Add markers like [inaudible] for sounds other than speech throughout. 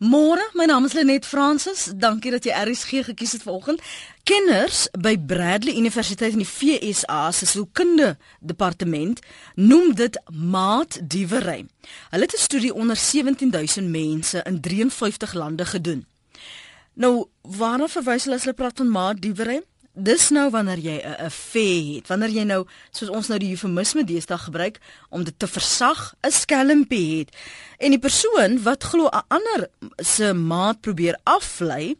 Môre, my naam is Lenet Fransis. Dankie dat jy RSG gekies het vanoggend. Kenners by Bradley Universiteit in die FSA se sielkunde departement noem dit maatdiewery. Hulle het 'n studie onder 17000 mense in 53 lande gedoen. Nou, waarna verwys hulle as hulle praat van maatdiewery? Dis nou wanneer jy 'n affair het, wanneer jy nou soos ons nou die eufemisme deesdae gebruik om dit te versag, 'n skelmpie het. En die persoon wat glo 'n ander se maat probeer aflei,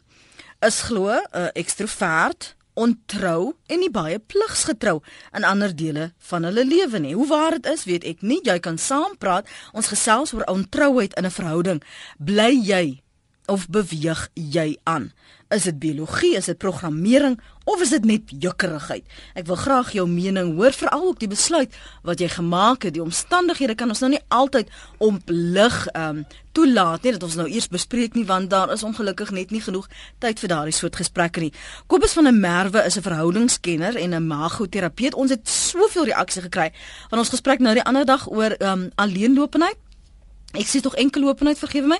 is glo 'n ekstrovert, ontrou en nie baie pligsgetrou in ander dele van hulle lewe nie. Hoe waar dit is, weet ek nie. Jy kan saampraat. Ons gesels oor ontrouheid in 'n verhouding. Bly jy of beweeg jy aan? Is dit biologie, is dit programmering of is dit net jukkerigheid? Ek wil graag jou mening hoor veral ook die besluit wat jy gemaak het. Die omstandighede kan ons nou nie altyd ontlig ehm um, toelaat nie dat ons nou eers bespreek nie want daar is ongelukkig net nie genoeg tyd vir daardie soort gesprekke nie. Kobus van der Merwe is 'n verhoudingskenner en 'n magoterapeut. Ons het soveel reaksie gekry van ons gesprek nou die ander dag oor ehm um, alleenlopendheid. Ek sê tog enkel openheid vergewe my.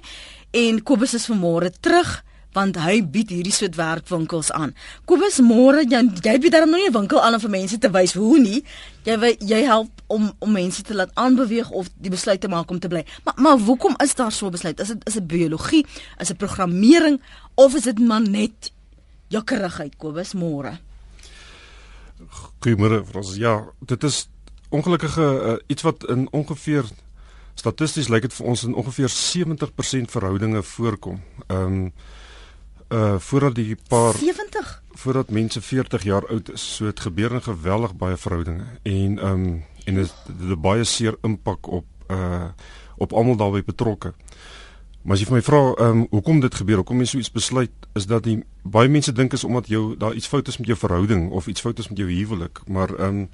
En Kobus is vanmôre terug want hy bied hierdie soort werkwinkels aan. Kobus môre jy jy bied dan nou nie 'n winkel aan om vir mense te wys hoe nie. Jy jy help om om mense te laat aanbeweeg of die besluit te maak om te bly. Maar maar hoekom is daar so 'n besluit? Is dit is dit biologie, is dit programmering of is dit maar net jakkerigheid Kobus môre? Goeiemôre Frans. Ja, dit is ongelukkige uh, iets wat in ongeveer statisties lyk dit vir ons in ongeveer 70% verhoudinge voorkom. Ehm um, uh voordat die paar 70 voordat mense 40 jaar oud is, so het gebeur 'n geweldig baie verhoudinge en ehm um, en dit het baie seer impak op uh op almal daarbey betrokke. Maar as jy vir my vra ehm um, hoekom dit gebeur, hoekom jy so iets besluit, is dat die baie mense dink is omdat jou daar iets fout is met jou verhouding of iets fout is met jou huwelik, maar ehm um,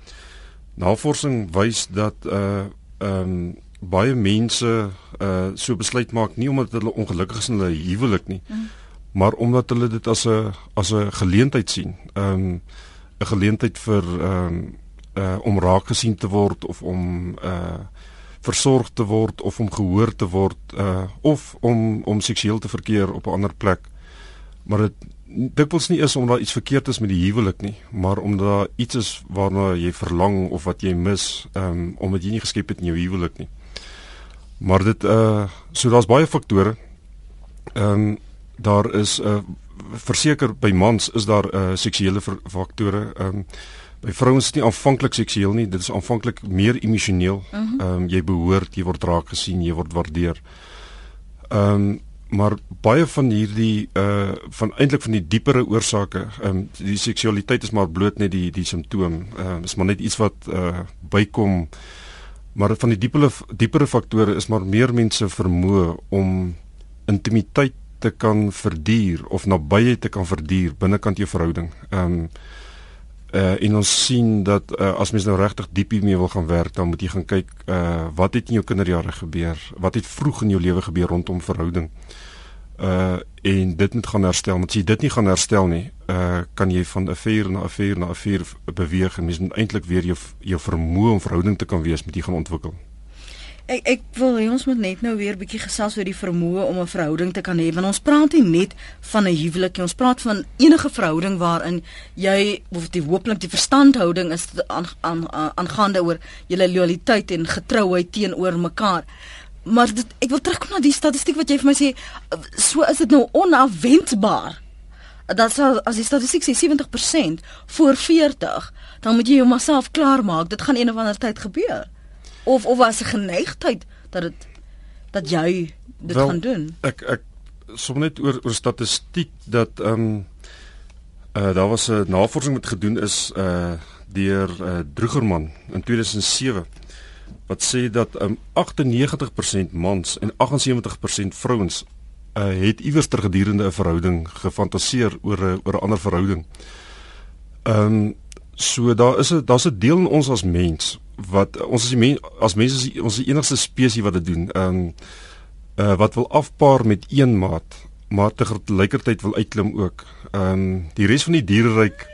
navorsing wys dat uh ehm um, baie mense uh so besluit maak nie omdat hulle ongelukkig is in hulle huwelik nie, mm. Maar omdat hulle dit as 'n as 'n geleentheid sien. Um 'n geleentheid vir um uh om raak gesien te word of om uh versorg te word of om gehoor te word uh of om om seksueel te verkeer op 'n ander plek. Maar dit dikwels nie is omdat daar iets verkeerd is met die huwelik nie, maar omdat daar iets is waarna jy verlang of wat jy mis, um omdat jy nie geskep het in jou huwelik nie. Maar dit uh so daar's baie faktore. Ehm um, daar is 'n uh, verseker by mans is daar 'n uh, seksuele faktore. Ehm um, by vrouens is nie aanvanklik seksueel nie, dit is aanvanklik meer emosioneel. Mhm. Ehm uh -huh. um, jy behoort, jy word raak gesien, jy word waardeer. Ehm um, maar baie van hierdie uh van eintlik van die diepere oorsake, ehm um, die seksualiteit is maar bloot net die die simptoom. Ehm um, is maar net iets wat uh bykom Maar van die diepere diepere faktore is maar meer mense vermoë om intimiteit te kan verduur of nabyheid te kan verduur binnekant jou verhouding. Ehm um, uh en ons sien dat uh, as mens nou regtig diep hiermee wil gaan werk, dan moet jy gaan kyk uh wat het in jou kinderjare gebeur? Wat het vroeg in jou lewe gebeur rondom verhouding? uh en dit moet gaan herstel. Want as jy dit nie gaan herstel nie, uh kan jy van 'n vuur na 'n vuur na 'n vuur beweeg en mens moet eintlik weer jou jou vermoë om verhouding te kan wees met jy gaan ontwikkel. Ek ek wil hê ons moet net nou weer bietjie gesels oor die vermoë om 'n verhouding te kan hê want ons praat nie net van 'n huwelik nie ons praat van enige verhouding waarin jy of die hooplik die verstandhouding is aan aangaande oor julle lojaliteit en getrouheid teenoor mekaar. Maar dit, ek wil terugkom na die statistiek wat jy vir my sê so is dit nou onafwendbaar. Dat sou as die statistiek sê 70% voor 40 dan moet jy jou myself klaar maak dit gaan een of ander tyd gebeur of of was 'n geneigtheid dat dit dat jy dit Wel, gaan doen ek ek som net oor oor statistiek dat ehm um, uh, daar was 'n navorsing wat gedoen is uh deur uh, Droegerman in 2007 wat sê dat um, 98% mans en 78% vrouens uh, het iewers ter gedurende 'n verhouding gefantaseer oor 'n oor 'n ander verhouding. Ehm um, so daar is 'n daar's 'n deel in ons as mens wat ons as mens as mense is ons die enigste spesies wat dit doen. Ehm um, uh, wat wil afpaar met een maat, maar te gelykertyd wil uitklim ook. Ehm um, die res van die diereryk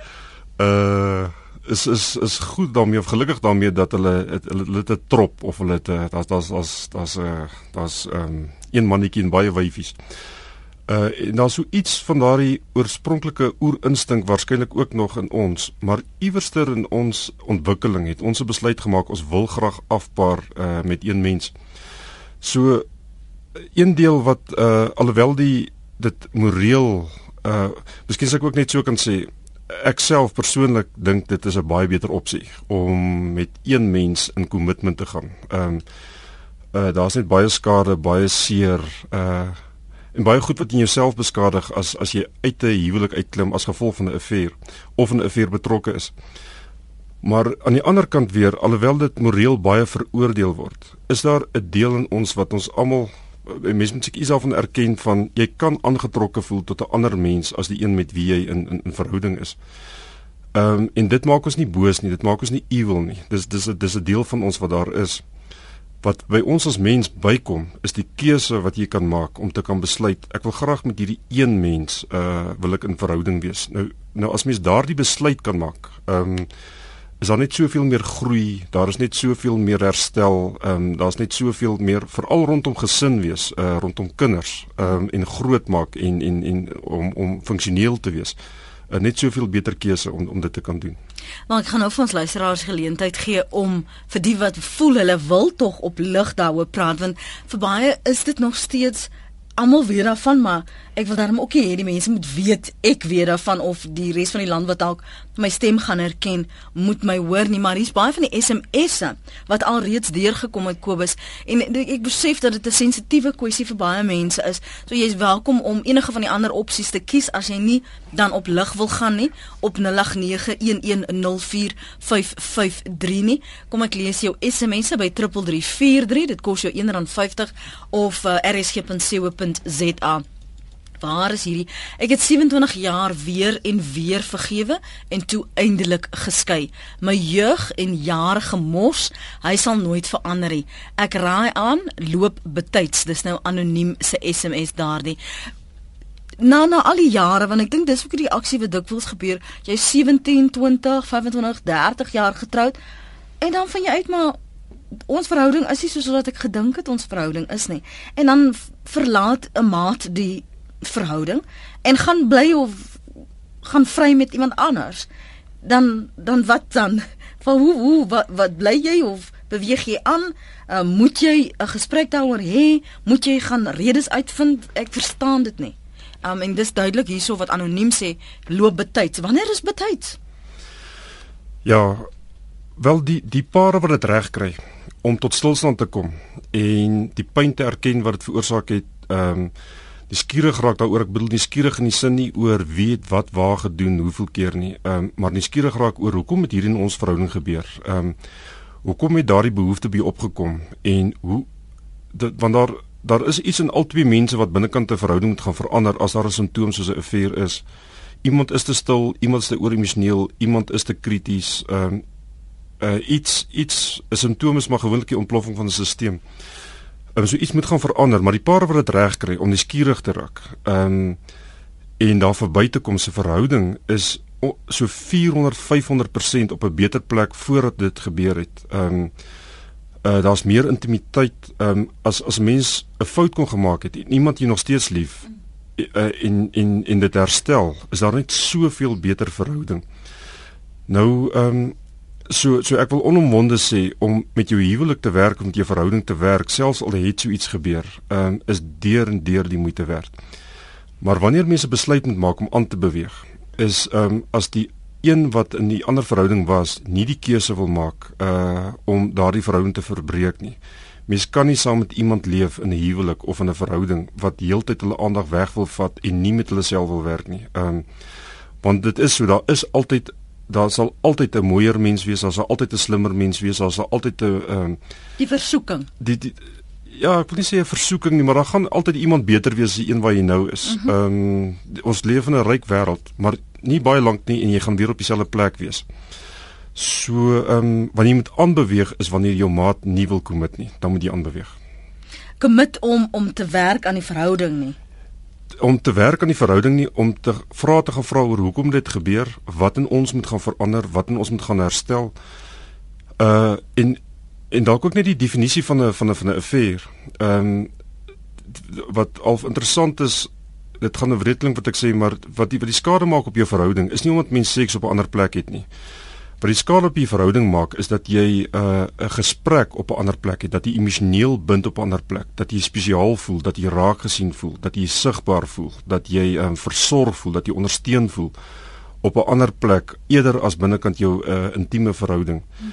uh is is is goed daarmee of gelukkig daarmee dat hulle het, hulle 'n trop of hulle het daar's daar's daar's daar's 'n daar's ehm een mannetjie en baie wyfies. Uh en daar's so iets van daardie oorspronklike oerinstink waarskynlik ook nog in ons, maar iewerster in ons ontwikkeling het ons 'n besluit gemaak ons wil graag afpaar uh met een mens. So een deel wat uh alhoewel die dit moreel uh miskien sou ek ook net so kan sê ek self persoonlik dink dit is 'n baie beter opsie om met een mens in kommitment te gaan. Ehm um, uh daar's net baie skade, baie seer uh en baie goed wat in jouself beskadig as as jy uit 'n huwelik uitklim as gevolg van 'n affair of 'n affair betrokke is. Maar aan die ander kant weer, alhoewel dit moreel baie veroordeel word, is daar 'n deel in ons wat ons almal mense moet seker self erken van jy kan aangetrokke voel tot 'n ander mens as die een met wie jy in in, in verhouding is. Ehm um, en dit maak ons nie boos nie, dit maak ons nie evil nie. Dis dis dis 'n deel van ons wat daar is wat by ons as mens bykom is die keuse wat jy kan maak om te kan besluit ek wil graag met hierdie een mens uh wil ek in verhouding wees. Nou nou as mens daardie besluit kan maak, ehm um, is daar net soveel meer groei, daar is net soveel meer herstel, ehm um, daar's net soveel meer veral rondom gesin wees, uh rondom kinders, ehm um, en grootmaak en en en om om funksioneel te wees. Uh, net soveel beter keuse om om dit te kan doen. Maar ek gaan nou vir ons luisteraars geleentheid gee om vir die wat voel hulle wil tog op lig daaroor praat want vir baie is dit nog steeds almal weet daarvan maar ek wil daarom ook hê die mense moet weet ek weet daarvan of die res van die land wat dalk my stem gaan herken moet my hoor nie maar hier's baie van die SMS'e wat alreeds deurgekom het Kobus. En ek besef dat dit 'n sensitiewe kwessie vir baie mense is. So jy's welkom om enige van die ander opsies te kies as jy nie dan op lig wil gaan nie op 0891104553 nie. Kom ek lees jou SMS'e by 3343 dit kos jou R1.50 of uh, rsg.co www.rsg.co.za. Waar is hierdie? Ek het 27 jaar weer en weer vergewe en toe eindelik geskei. My jeug en jare gemors, hy sal nooit verander nie. Ek raai aan, loop betyds. Dis nou anoniem se SMS daardie. Na na al die jare want ek dink dis ook die aksie wat dikwels gebeur. Jy 17, 20, 25, 30 jaar getroud en dan van jy uit maar ons verhouding is nie soos wat ek gedink het ons verhouding is nie. En dan verlaat 'n maat die verhouding en gaan bly of gaan vry met iemand anders. Dan dan wat dan? [laughs] Van hoe hoe wat, wat bly jy of beweeg jy aan? Uh, moet jy 'n gesprek daaroor hê? Moet jy gaan redes uitvind? Ek verstaan dit nie. Um en dis duidelik hierso wat anoniem sê loop betyds. Wanneer is betyds? Ja, wel die die pare wat dit reg kry om tot stilstand te kom en die pyn te erken wat dit veroorsaak het ehm um, die skierig raak daaroor. Ek bedoel nie skierig in die sin nie oor wie het wat waar gedoen hoeveel keer nie. Um, maar nie skierig raak oor hoekom het hier in ons verhouding gebeur. Ehm um, hoekom het daardie behoefte by opgekom en hoe dit want daar daar is iets in al twee mense wat binnekant 'n verhouding moet gaan verander as daar 'n simptoom soos 'n affair is. Iemand is te stil iemand is te ooremosioneel iemand is te krities ehm um, uh, iets iets 'n simptoom is maar gewoonlik die ontploffing van 'n stelsel. Ehm um, so iets moet gaan verander, maar die paar wat dit reg kry om nuuskierig te raak. Ehm um, en daar verby te kom se verhouding is so 400 500% op 'n beter plek voordat dit gebeur het. Ehm um, uh, daar's meer intimiteit ehm um, as as 'n mens 'n fout kon gemaak het en iemand jy nog steeds lief uh, en en en dit herstel, is daar net soveel beter verhouding. Nou ehm um, So so ek wil onomwonde sê om met jou huwelik te werk om met jou verhouding te werk selfs al het so iets gebeur, um, is deur en deur die moeite werd. Maar wanneer mense besluit moet maak om aan te beweeg, is um, as die een wat in die ander verhouding was, nie die keuse wil maak uh om daardie verhouding te verbreek nie. Mens kan nie saam met iemand leef in 'n huwelik of in 'n verhouding wat heeltyd hulle aandag weg wil vat en nie met hulle self wil werk nie. Um want dit is so daar is altyd daar sal altyd 'n mooier mens wees, daar sal altyd 'n slimmer mens wees, daar sal altyd 'n ehm uh, die versoeking. Die, die ja, ek wil nie sê 'n versoeking nie, maar daar gaan altyd iemand beter wees as die een wat jy nou is. Mhm. Ehm mm um, ons leef in 'n ryk wêreld, maar nie baie lank nie en jy gaan weer op dieselfde plek wees. So ehm um, wanneer jy moet aanbeweeg is wanneer jou maat nie wil commit nie, dan moet jy aanbeweeg. Commit om om te werk aan die verhouding nie om te werk aan die verhouding nie om te vra te gaan vra oor hoekom dit gebeur, wat in ons moet gaan verander, wat in ons moet gaan herstel. Uh en en dalk ook net die definisie van 'n van 'n van 'n affair. Ehm um, wat al interessant is dit gaan 'n wreteling wat ek sê, maar wat die wat die skade maak op jou verhouding is nie omdat mens seks op 'n ander plek het nie. Wat die skade op jou verhouding maak is dat jy 'n uh, 'n gesprek op 'n ander plek het, dat jy emosioneel bind op 'n ander plek, dat jy spesiaal voel, dat jy raak gesien voel, dat jy sigbaar voel, dat jy um, versorg voel, dat jy ondersteun voel op 'n ander plek eerder as binnekant jou uh, intieme verhouding. Hmm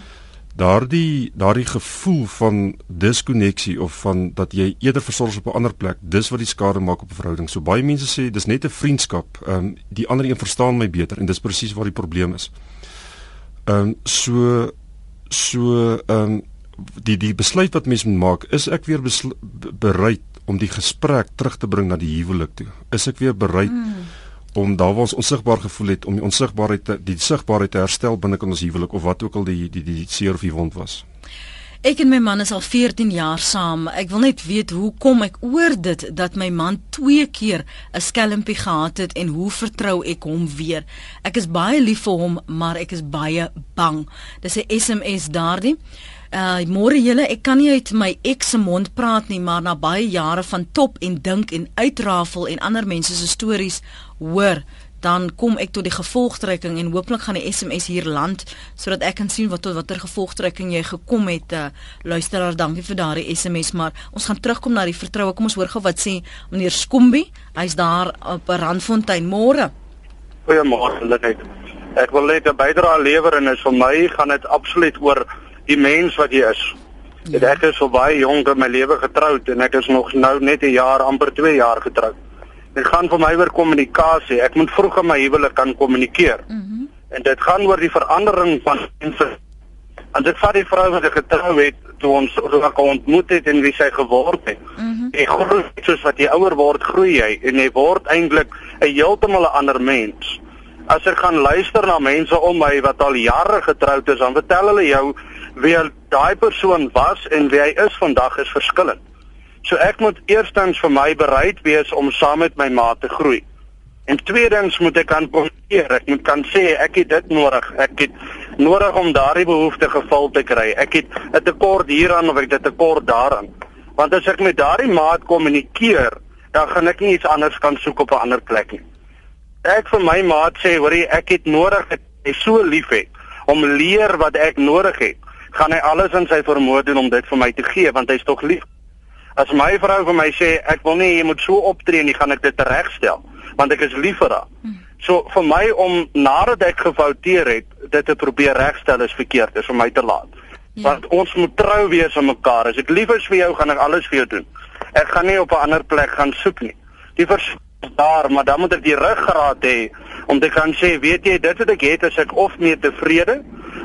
daardie daardie gevoel van diskonneksie of van dat jy eerder versorg op 'n ander plek dis wat die skade maak op 'n verhouding so baie mense sê dis net 'n vriendskap ehm um, die ander een verstaan my beter en dis presies waar die probleem is ehm um, so so ehm um, die die besluit wat mense moet maak is ek weer bereid om die gesprek terug te bring na die huwelik toe is ek weer bereid mm om daar waar ons onsigbaar gevoel het om die onsigbaarheid te, die sigbaarheid te herstel binne in ons huwelik of wat ook al die die die seer of die wond was. Ek en my man is al 14 jaar saam. Ek wil net weet hoe kom ek oor dit dat my man twee keer 'n skelmpie gehad het en hoe vertrou ek hom weer? Ek is baie lief vir hom, maar ek is baie bang. Dis 'n SMS daardie. Uh môre julle, ek kan nie uit my ex se mond praat nie, maar na baie jare van top en dink en uitrafel en ander mense se stories hoor, dan kom ek tot die gevolgtrekking en hooplik gaan die SMS hier land sodat ek kan sien wat tot watter gevolgtrekking jy gekom het. Uh, luisteraar, dankie vir daardie SMS, maar ons gaan terugkom na die vertroue. Kom ons hoor gou wat sê meneer Skombi. Hy's daar op Randfontein. Môre. Goeiemôre, Lenet. Ek wil net 'n bydrae lewer en is vir my gaan dit absoluut oor die mens wat jy is. Ja. Ek is so baie jonk in my lewe getroud en ek is nog nou net 'n jaar amper 2 jaar getroud. Dit gaan vir my oor kommunikasie. Ek moet vroeg in my huwelik kan kommunikeer. Mm en dit gaan oor die verandering van mense. As ek vat die vrou wat ek getrou het toe ons ook ontmoet het en wie sy geword het. Mm jy groei soos wat jy ouer word, groei jy en jy word eintlik 'n heeltemal 'n ander mens. As ek gaan luister na mense om my wat al jare getroud is, dan vertel hulle jou wie daai persoon was en wie hy is vandag is verskillend. So ek moet eerstens vir my bereid wees om saam met my ma te groei. En tweedens moet ek kan konteer. Ek moet kan sê ek het dit nodig. Ek het nodig om daardie behoefte gevul te kry. Ek het 'n tekort hieraan of ek het 'n tekort daaraan. Want as ek met daardie maat kommunikeer, dan gaan ek nie iets anders kan soek op 'n ander plek nie. Ek vir my maat sê, hoorie, ek het nodig ek is so lief het om leer wat ek nodig het gaan hy alles in sy vermoë doen om dit vir my te gee want hy's tog lief. As my vrou vir my sê ek wil nie jy moet so optree nie, gaan ek dit regstel want ek is lief vir haar. Hmm. So vir my om nadat ek gefouteer het, dit te probeer regstel is verkeerd, is vir my te laat. Ja. Want ons moet trou wees aan mekaar. As ek lief is vir jou, gaan ek alles vir jou doen. Ek gaan nie op 'n ander plek gaan soek nie. Die vers daar, maar dan moet ek die ruggraat hê om te kan sê, weet jy, dit wat ek het, is ek of mee tevrede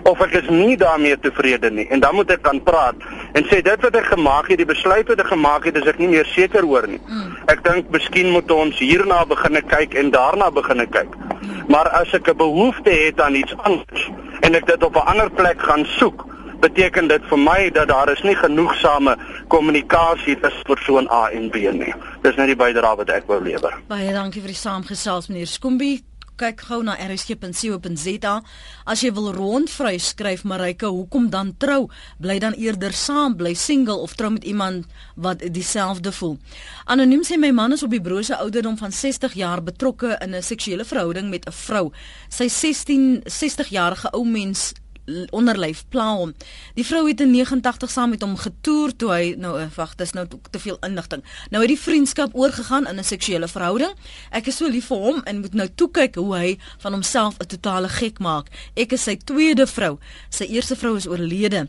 of ek is nie daarmee tevrede nie. En dan moet ek kan praat en sê dit wat ek gemaak het die besluit wat ek gemaak het is ek nie meer seker oor nie. Mm. ek dink miskien moet ons hierna begine kyk en daarna begine kyk. Mm. maar as ek 'n behoefte het aan iets anders en ek dit op 'n ander plek gaan soek beteken dit vir my dat daar is nie genoegsame kommunikasie tussen persoon A en B nie. Dis net die bydrae wat ek wou lewer. Baie dankie vir die saamgesels meneer Skombie kyk gou na rsg.co.za. As jy wil rondvry skryf Marika, hoekom dan trou? Bly dan eerder saam, bly single of trou met iemand wat dieselfde voel. Anoniem sê my man is op die brose ouderdom van 60 jaar betrokke in 'n seksuele verhouding met 'n vrou. Sy 16 60 jarige ou mens onderlyf pla hom. Die vrou het in 89 saam met hom getoer toe hy nou eh, wag, dis nou te veel inligting. Nou het die vriendskap oorgegaan in 'n seksuele verhouding. Ek is so lief vir hom en moet nou toe kyk hoe hy van homself 'n totale gek maak. Ek is sy tweede vrou. Sy eerste vrou is oorlede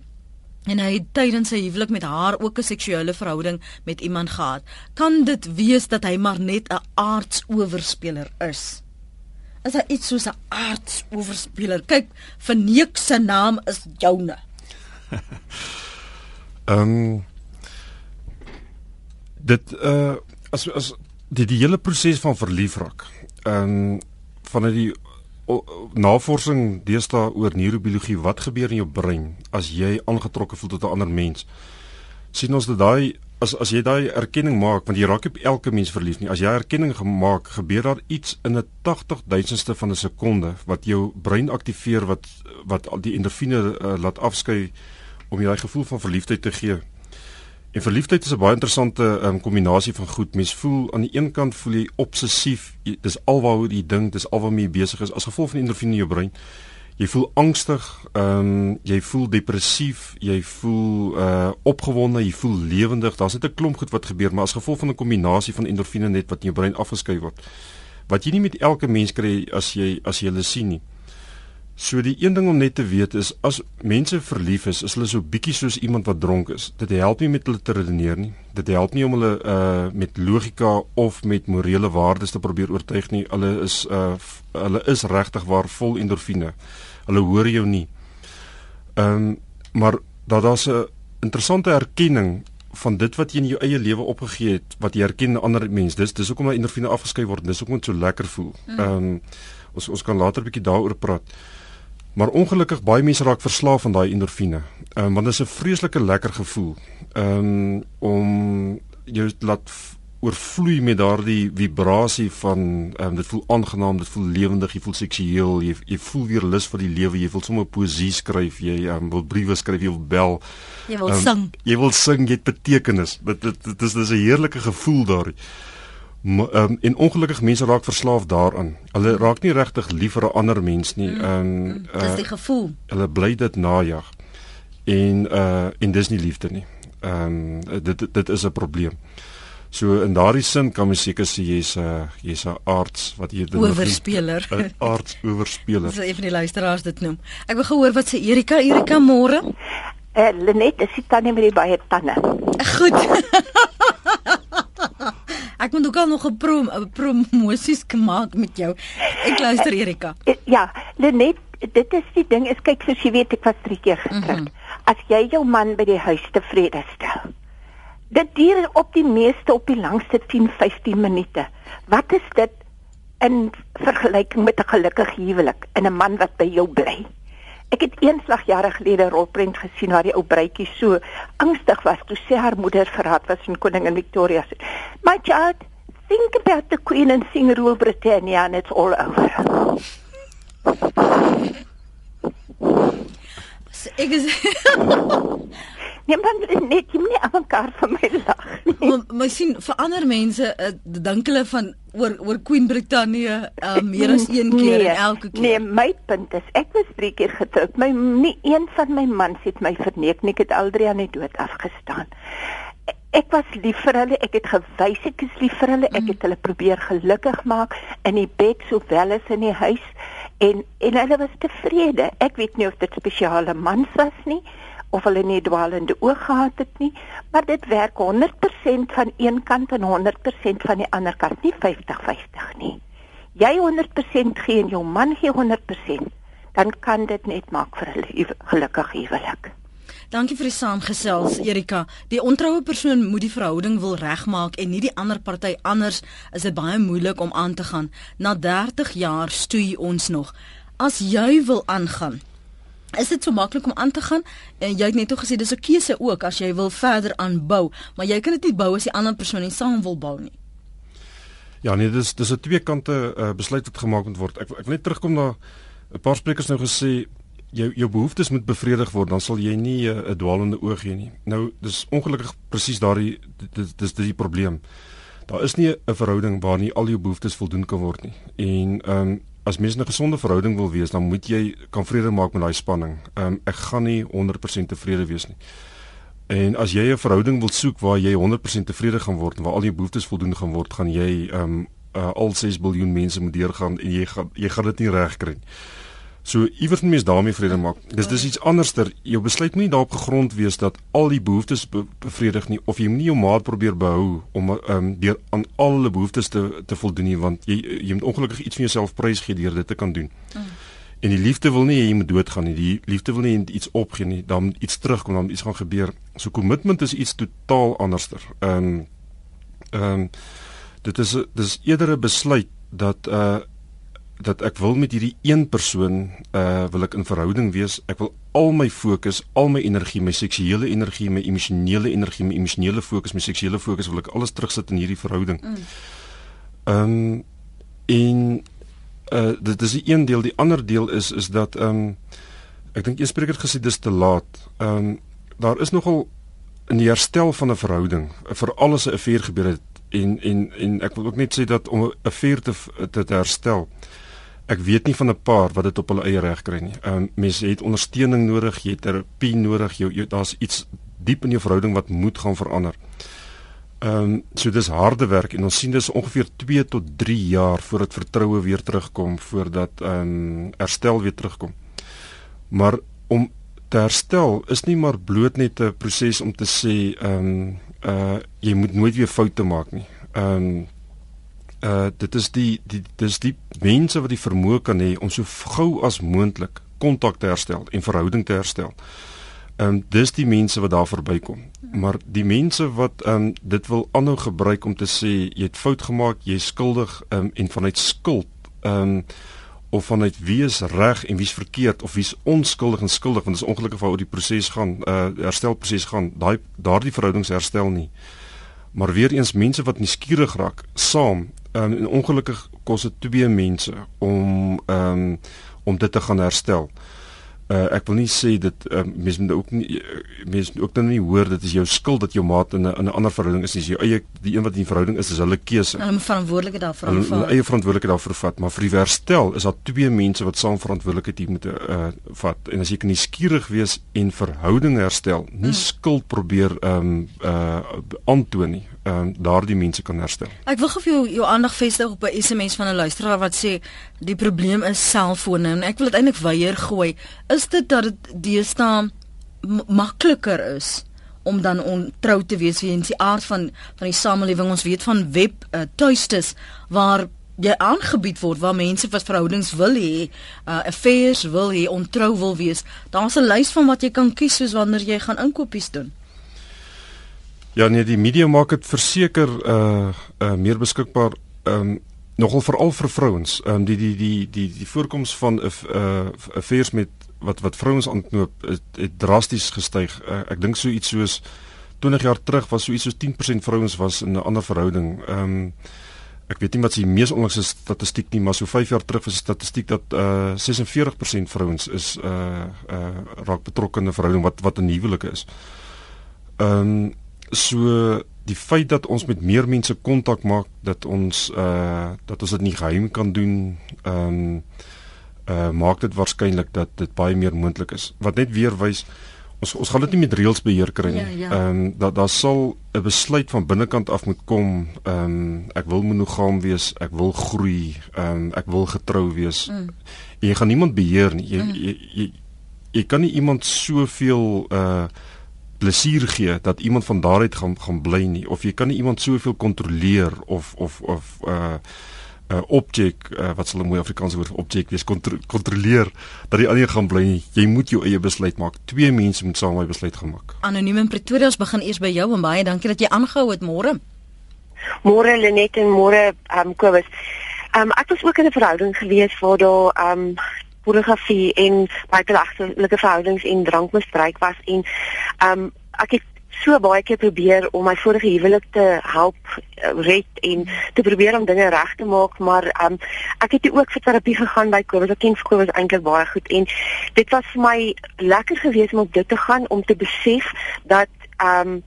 en hy het tydens sy huwelik met haar ook 'n seksuele verhouding met iemand gehad. Kan dit wees dat hy maar net 'n aardsowerspeler is? Is daar iets soos 'n aardsowerspeler. Kyk, Verneek se naam is joune. [laughs] Ehm um, dit uh as as die die hele proses van verlief raak. Ehm um, van die navorsing deesdae oor neurobiologie, wat gebeur in jou brein as jy aangetrokke voel tot 'n ander mens? sien ons dat daai as as jy daai erkenning maak want jy raak op elke mens verlief nie as jy erkenning gemaak gebeur daar iets in 'n 80 duisendste van 'n sekonde wat jou brein aktiveer wat wat al die endorfine uh, laat afskei om jy daai gevoel van verliefdheid te gee En verliefdheid is 'n baie interessante um, kombinasie van goed. Mens voel aan die een kant voel jy obsessief, jy, dis alwaaroor jy dink, dis alwaarmee jy besig is as gevolg van endorfine in jou brein. Jy voel angstig, ehm um, jy voel depressief, jy voel uh opgewonde, jy voel lewendig. Daar's net 'n klomp goed wat gebeur, maar as gevolg van 'n kombinasie van endorfine net wat in jou brein afgeskei word. Wat jy nie met elke mens kry as jy as jy hulle sien nie. So die een ding om net te weet is as mense verlief is, is hulle so bietjie soos iemand wat dronk is. Dit help nie met hulle te redeneer nie. Dit help nie om hulle uh met logika of met morele waardes te probeer oortuig nie. Hulle is uh hulle is regtig waar vol endorfine. Hulle hoor jou nie. Ehm um, maar daar daar's 'n interessante erkenning van dit wat jy in jou eie lewe opgegee het wat jy erken in ander mense. Dis dis hoekom daai endorfine afgeskei word. Dis hoekom dit so lekker voel. Mm. Ehm um, ons ons kan later 'n bietjie daaroor praat. Maar ongelukkig baie mense raak verslaaf aan daai endorfine. Ehm um, want dit is 'n vreeslike lekker gevoel. Ehm um, om jou laat oorvloei met daardie vibrasie van ehm um, dit voel aangenaam, dit voel lewendig, jy voel seksueel, jy jy voel weer lus vir die lewe, jy wil sommer poesie skryf, jy um, wil briewe skryf, jy wil bel. Jy wil um, sing. Jy wil sing, jy het betekenis. Dit dit is dis 'n heerlike gevoel daar. Um, en ongelukkig mense raak verslaaf daaraan. Hulle raak nie regtig lief vir 'n ander mens nie. Mm. Ehm um, uh, dis die gevoel. Hulle bly dit najag. En uh en dis nie liefde nie. Ehm um, dit dit is 'n probleem. So in daardie sin kan mens seker sê jy's 'n jy's 'n arts wat jy dit oorspeler. [laughs] 'n Arts oorspeler. Dis een van die luisteraars dit noem. Ek wil gehoor wat sê Erika, Erika môre. Eh uh, Lenet, dis die tannie met die baie tande. Goed. [laughs] Ek moet ook al nog 'n prom promosies gemaak met jou. Ek luister Erika. Eh, eh, ja, Lenet, dit is die ding, is kyk soos jy weet ek was drie keer getroud. Mm -hmm. As jy jou man by die huis tevrede stel. Dit duur op die meeste op die langste 10-15 minute. Wat is dit in vergelyking met 'n gelukkige huwelik en 'n man wat by jou bly? Ek het eenslag jare gelede 'n rolprent gesien waar die ou bruidjie so angstig was toe sy haar moeder verraad was in koningin Victoria se. My child, think about the queen and sing rule Britannia and it's all over. Ek is [laughs] Nee, maar net jy moet aan mekaar vir my lag. [laughs] Maar my sien vir ander mense uh, dink hulle van oor oor Queen Britannia uh, meer as een keer nee, en elke keer. Nee, my punt is ek was drie keer getroud. My nie een van my mans het my verneek nie. Ek het Aldrian net dood afgestaan. Ek was lief vir hulle. Ek het gewys ek is lief vir hulle. Ek mm. het hulle probeer gelukkig maak in die bed sowel as in die huis en en hulle was tevrede. Ek weet nie of dit spesiale mans was nie of hulle nie dwaalende oog gehad het nie, maar dit werk 100% van een kant en 100% van die ander kant, nie 50-50 nie. Jy 100% gee en jou man gee 100%, dan kan dit net maak vir 'n gelukkige huwelik. Dankie vir die saamgesels Erika. Die ontroue persoon moet die verhouding wil regmaak en nie die ander party anders is dit baie moeilik om aan te gaan. Na 30 jaar stoei ons nog. As jy wil aangaan, Is dit so maklik om aan te gaan? En jy het net ook gesê dis 'n keuse ook as jy wil verder aanbou, maar jy kan dit nie bou as die ander persoon nie saam wil bou nie. Ja, nee, dis dis 'n twee kante uh, besluit wat gemaak moet word. Ek ek net terugkom na 'n paar sprekers nou gesê jou jou behoeftes moet bevredig word, dan sal jy nie eh, 'n uh, dwaalende oog hê nie. Nou, dis ongelukkig presies daardie dis dis die probleem. Daar is nie 'n verhouding waar nie al jou behoeftes voldoen kan word nie. En ehm um, as mens 'n gesonde verhouding wil wees, dan moet jy kan vrede maak met daai spanning. Ehm um, ek gaan nie 100% tevrede wees nie. En as jy 'n verhouding wil soek waar jy 100% tevrede gaan word en waar al jou behoeftes voldoen gaan word, gaan jy ehm um, uh, al 6 miljard mense moet deurgaan en jy gaan jy gaan dit nie regkry nie. So iewers moet mens daarmee vrede maak. Dis dis iets anderster. Jou besluit moet nie daarop gegrond wees dat al die behoeftes be bevredig nie of jy moet nie jou maat probeer behou om ehm um, deur aan al hulle behoeftes te te voldoen nie want jy jy moet ongelukkig iets van jouself prys gee deur dit te kan doen. Mm. En die liefde wil nie jy moet doodgaan nie. Die liefde wil nie iets opgee nie. Dan iets terugkom, dan iets gaan gebeur. So kommitment is iets totaal anderster. Ehm um, ehm um, dit is dis eerder 'n besluit dat uh dat ek wil met hierdie een persoon uh wil ek in verhouding wees. Ek wil al my fokus, al my energie, my seksuele energie, my emosionele energie, my emosionele fokus, my seksuele fokus wil ek alles terugsit in hierdie verhouding. Mm. Ehm um, en uh dit is die een deel, die ander deel is is dat ehm um, ek dink een spreker het gesê dis te laat. Ehm um, daar is nogal in die herstel van 'n verhouding, vir alles 'n affair gebeur het en en en ek wil ook net sê dat om 'n affair te, te herstel Ek weet nie van 'n paar wat dit op hulle eie reg kry nie. Ehm um, mense het ondersteuning nodig, jy het terapie nodig, jy, jy daar's iets diep in jou verhouding wat moet gaan verander. Ehm um, so dis harde werk en ons sien dis ongeveer 2 tot 3 jaar voordat vertroue weer terugkom, voordat ehm um, herstel weer terugkom. Maar om te herstel is nie maar bloot net 'n proses om te sê ehm um, uh jy moet nooit weer foute maak nie. Ehm um, uh dit is die die dis die mense wat die vermoë kan hê om so gou as moontlik kontak te herstel en verhouding te herstel. Ehm um, dis die mense wat daar verbykom. Maar die mense wat ehm um, dit wil aanhou gebruik om te sê jy het fout gemaak, jy is skuldig ehm um, en vanuit skuld ehm um, of vanuit wie is reg en wie is verkeerd of wie is onskuldig en skuldig want dit is ongelukkig oor die proses gaan, uh herstelproses gaan. Daai daardie verhoudings herstel nie. Maar weer eens mense wat nuuskierig raak saam um, en ongelukkig kos dit twee mense om um, om dit te gaan herstel. Uh, ek wil nie sê dit uh, mense moet ook nie mense ook dan nie hoor dit is jou skuld dat jou maat in 'n in 'n ander verhouding is dis jou eie die een wat in die verhouding is is hulle keuse. Hulle moet verantwoordelikheid daarvoor vat. Hulle eie verantwoordelikheid daarvoor vat, maar vir die herstel is daar twee mense wat saam verantwoordelikheid hier moet uh, vat. En as jy kan nuuskierig wees en verhouding herstel, nie hmm. skuld probeer ehm um, uh aantoon nie ehm um, daardie mense kan herstel. Ek wil gou vir jou jou aandag vestig op 'n SMS van 'n luisteraar wat sê die probleem is selfone en ek wil dit eintlik weier gooi. Is dit dat dit deesdae makliker is om dan ontrou te wees weens die aard van van die samelewing? Ons weet van web uh, tuistes waar jy aangebied word waar mense wat verhoudings wil hê, uh, affairs wil hê, ontrou wil wees. Daar's 'n lys van wat jy kan kies soos wanneer jy gaan inkopies doen. Ja nee, die media maak dit verseker uh uh meer beskikbaar um nogal veral vir vrouens. Um die die die die die voorkoms van 'n uh affairs met wat wat vrouens aanknoop het, het drasties gestyg. Uh, ek dink so iets soos 20 jaar terug was so iets soos 10% vrouens was in 'n ander verhouding. Um ek weet nie wat die mees onlangse statistiek nie, maar so 5 jaar terug was die statistiek dat uh 46% vrouens is uh uh raak betrokke in 'n verhouding wat wat 'n huwelike is. Um so die feit dat ons met meer mense kontak maak dat ons uh dat ons dit nie geheim kan doen ehm um, uh maak dit waarskynlik dat dit baie meer moontlik is wat net weer wys ons ons gaan dit nie met reëls beheer kry nie. Ehm ja, ja. um, dat daar sal 'n besluit van binnekant af moet kom. Ehm um, ek wil monogam wees, ek wil groei, ehm um, ek wil getrou wees. Mm. Jy gaan niemand beheer nie. Jy, mm. jy, jy jy kan nie iemand soveel uh plesier gee dat iemand van daaruit gaan gaan bly nie of jy kan nie iemand soveel kontroleer of of of uh uh objek uh, wat sal 'n mooi Afrikaanse woord vir objek wees kontro kontroleer dat die ander gaan bly nie. Jy moet jou eie besluit maak. Twee mense moet saam 'n besluit gemaak anoniem in Pretoria ons begin eers by jou en baie dankie dat jy aangehou het. Môre. Môre Lenet en môre um Kobus. Um ek was ook in 'n verhouding gewees waar daar um pornografie en buiteegtelike verhoudings en drankmisbruik was en um ek het so baie keer probeer om my vorige huwelik te help uh, red en te probeer om dinge reg te maak maar um ek het ook vir terapie gegaan by Kobus. Ek ken Kobus eintlik baie goed en dit was vir my lekker geweest om op dit te gaan om te besef dat um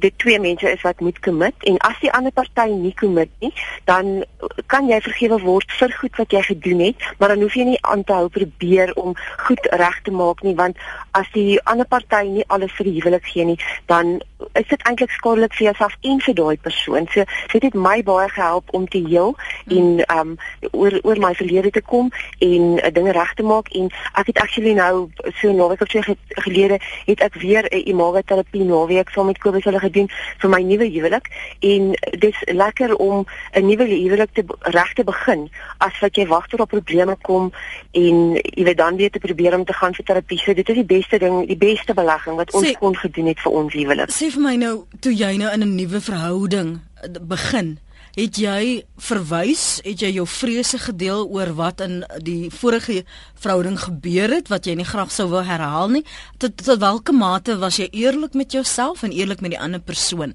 dit twee mense is wat moet commit en as die ander party nie commit nie, dan kan jy vergewe word vir goed wat jy gedoen het, maar dan hoef jy nie aan te hou probeer om goed reg te maak nie, want as die ander party nie alles vir die huwelik gee nie, dan is dit eintlik skadelik vir jouself en vir daai persoon. So dit het my baie gehelp om te heel en um oor oor my verlede te kom en uh, dinge reg te maak en ek het actually nou so naweek of so gelede het ek weer 'n imago terapie naweek saam met Kobus hulle gedoen vir my nuwe huwelik en dis lekker om 'n nuwe huwelik te reg te begin as wat jy wag tot op probleme kom en jy weet dan weer te probeer om te gaan vir terapie. So dit is die beste ding, die beste belegging wat ons sê, kon gedoen het vir ons huwelik. Sê vir my nou toe jy nou in 'n nuwe verhouding eh, begin Het jy verwys, het jy jou vrese gedeel oor wat in die vorige verhouding gebeur het wat jy nie graag sou wil herhaal nie? Tot tot watter mate was jy eerlik met jouself en eerlik met die ander persoon?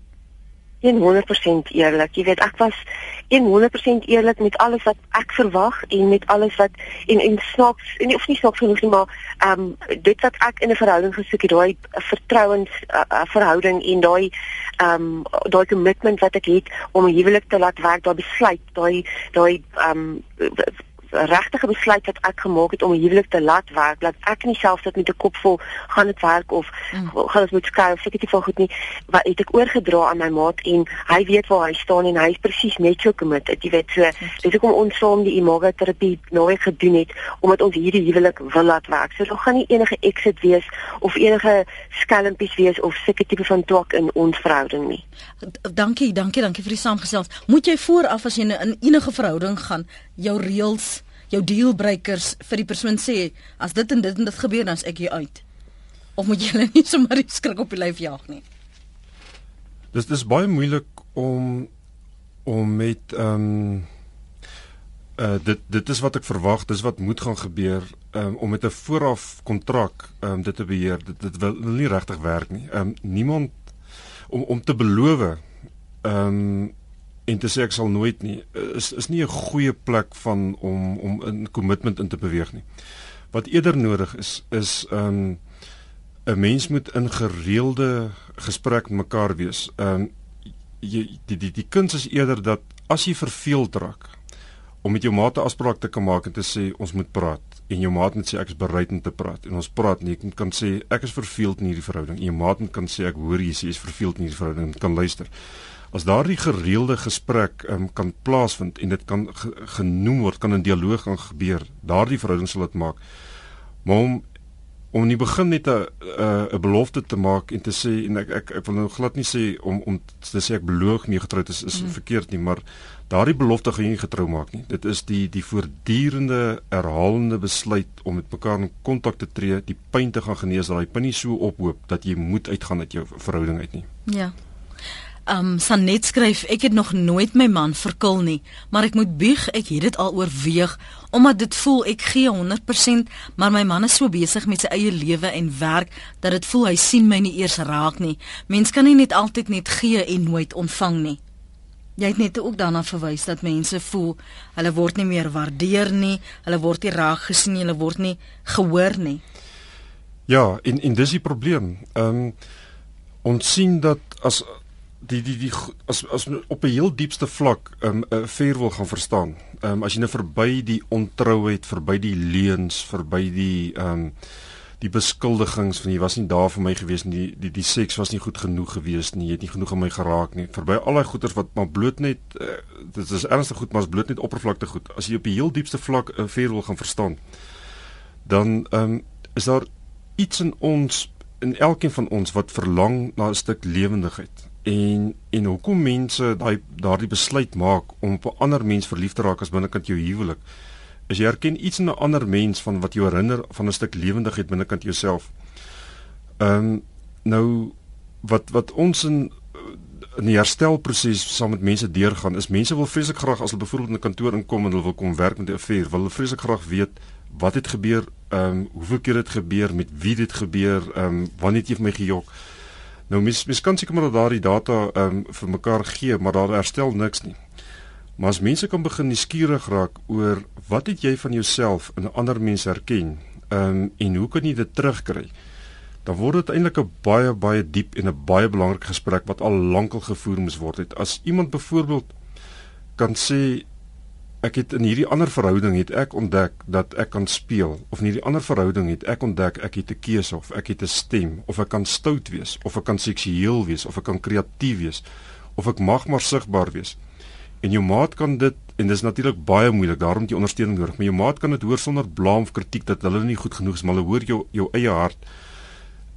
100% eerlik. Jy weet, ek was 100% eerlik met alles wat ek verwag en met alles wat en en snaaks en of nie snaaks genoeg nie maar ehm um, dit wat ek in 'n verhouding gesoek het daai vertrouens uh, uh, verhouding en daai ehm um, daai commitment wat ek het om 'n huwelik te laat werk daai besluit daai daai ehm um, regtige besluit wat ek gemaak het om 'n huwelik te laat werk, dat ek nie self sit met 'n kop vol gaan dit werk of mm. gaan ons moet skryf of ek dit vir goed nie, wat het ek oorgedra aan my maat en hy weet waar hy staan en hy is presies net so committed. Jy weet so, dis hoekom ons saam die imago terapie nou gedoen het omdat ons hierdie huwelik wil laat werk. So daar gaan nie enige exit wees of enige skelmpies wees of sulke tipe van twak in ons verhouding nie. Dankie, dankie, dankie vir die saamgesels. Moet jy vooraf as jy in enige verhouding gaan, jou reëls jou dealbreakers vir die persoon sê as dit en dit en dit gebeur dan is ek hier uit. Of moet jy hulle [laughs] nie sommer skrik op die lyf jaag nie? Dis dis baie moeilik om om met ehm um, uh dit dit is wat ek verwag, dis wat moet gaan gebeur um, om met 'n vooraf kontrak ehm um, dit te beheer. Dit dit wil nie regtig werk nie. Ehm um, niemand om om te beloof ehm um, en te sê ek sal nooit nie is is nie 'n goeie plek van om om 'n kommitment in te beweeg nie. Wat eerder nodig is is 'n um, 'n mens moet in gereelde gesprek mekaar wees. Ehm um, jy die die die kuns is eerder dat as jy verveeld raak om met jou maat 'n afspraak te kan maak en te sê ons moet praat. En jou maat moet sê ek is bereid om te praat. En ons praat nie ek kan sê ek is verveeld in hierdie verhouding. En jou maat kan sê ek hoor jy sê jy is verveeld in hierdie verhouding. En kan luister as daardie gereelde gesprek um, kan plaasvind en dit kan ge genoem word kan 'n dialoog gaan gebeur daardie verhouding sal dit maak. Maar om om in die begin net 'n 'n belofte te maak en te sê en ek ek ek wil nou glad nie sê om om te sê ek beloof nie getroud is is mm. verkeerd nie maar daardie belofte gaan jy nie getrou maak nie. Dit is die die voortdurende herhalende besluit om met mekaar in kontak te tree die pyn te gaan genees dat daai pyn nie so ophoop dat jy moet uitgaan uit jou verhouding uit nie. Ja Um Sanet skryf ek het nog nooit my man verkil nie, maar ek moet bieg ek het dit al oorweeg omdat dit voel ek gee 100%, maar my man is so besig met sy eie lewe en werk dat dit voel hy sien my nie eers raak nie. Mens kan nie net altyd net gee en nooit ontvang nie. Jy het net ook daarna verwys dat mense voel hulle word nie meer waardeer nie, hulle word nie raak gesien nie, hulle word nie gehoor nie. Ja, en en dis die probleem. Um ons sien dat as die die die as as op 'n heel diepste vlak 'n um, 'n ver wil gaan verstaan. Ehm um, as jy nou verby die ontrouheid, verby die leuns, verby die ehm um, die beskuldigings van jy was nie daar vir my gewees nie, die die die seks was nie goed genoeg gewees nie, jy het nie genoeg aan my geraak nie. Verby al daai goeters wat maar bloot net uh, dit is ernstig goed, maar is bloot net oppervlakte goed. As jy op 'n heel diepste vlak 'n uh, ver wil gaan verstaan, dan ehm um, is daar iets in ons in elkeen van ons wat verlang na 'n stuk lewendigheid en en hoekom mense daai daardie besluit maak om op 'n ander mens verlief te raak as binnekant jou huwelik is jy erken iets in 'n ander mens van wat jou herinner van 'n stuk lewendigheid binnekant jouself. Ehm um, nou wat wat ons in in die herstelproses saam met mense deurgaan is mense wil vreeslik graag as hulle byvoorbeeld in 'n kantoor inkom en hulle wil kom werk met 'n affair, wil hulle vreeslik graag weet wat het gebeur, ehm um, hoeveel keer dit gebeur, met wie dit gebeur, ehm um, wanneer het jy vir my gejok? Nou mis mis kan seker maar daardie data ehm um, vir mekaar gee, maar daar herstel niks nie. Maar as mense kan begin nuuskierig raak oor wat het jy van jouself in ander mens herken, ehm um, en hoe kan jy dit terugkry? Dan word dit eintlik 'n baie baie diep en 'n baie belangrike gesprek wat al lankal gevoer moes word het. As iemand byvoorbeeld kan sê ek het in hierdie ander verhouding het ek ontdek dat ek kan speel of in hierdie ander verhouding het ek ontdek ek het 'n keuse of ek het 'n stem of ek kan stout wees of ek kan seksueel wees of ek kan kreatief wees of ek mag maar sigbaar wees. En jou maat kan dit en dis natuurlik baie moeilik daarom jy ondersteuning nodig, maar jou maat kan dit hoor sonder blame of kritiek dat hulle nie goed genoeg is, maar hulle hoor jou jou eie hart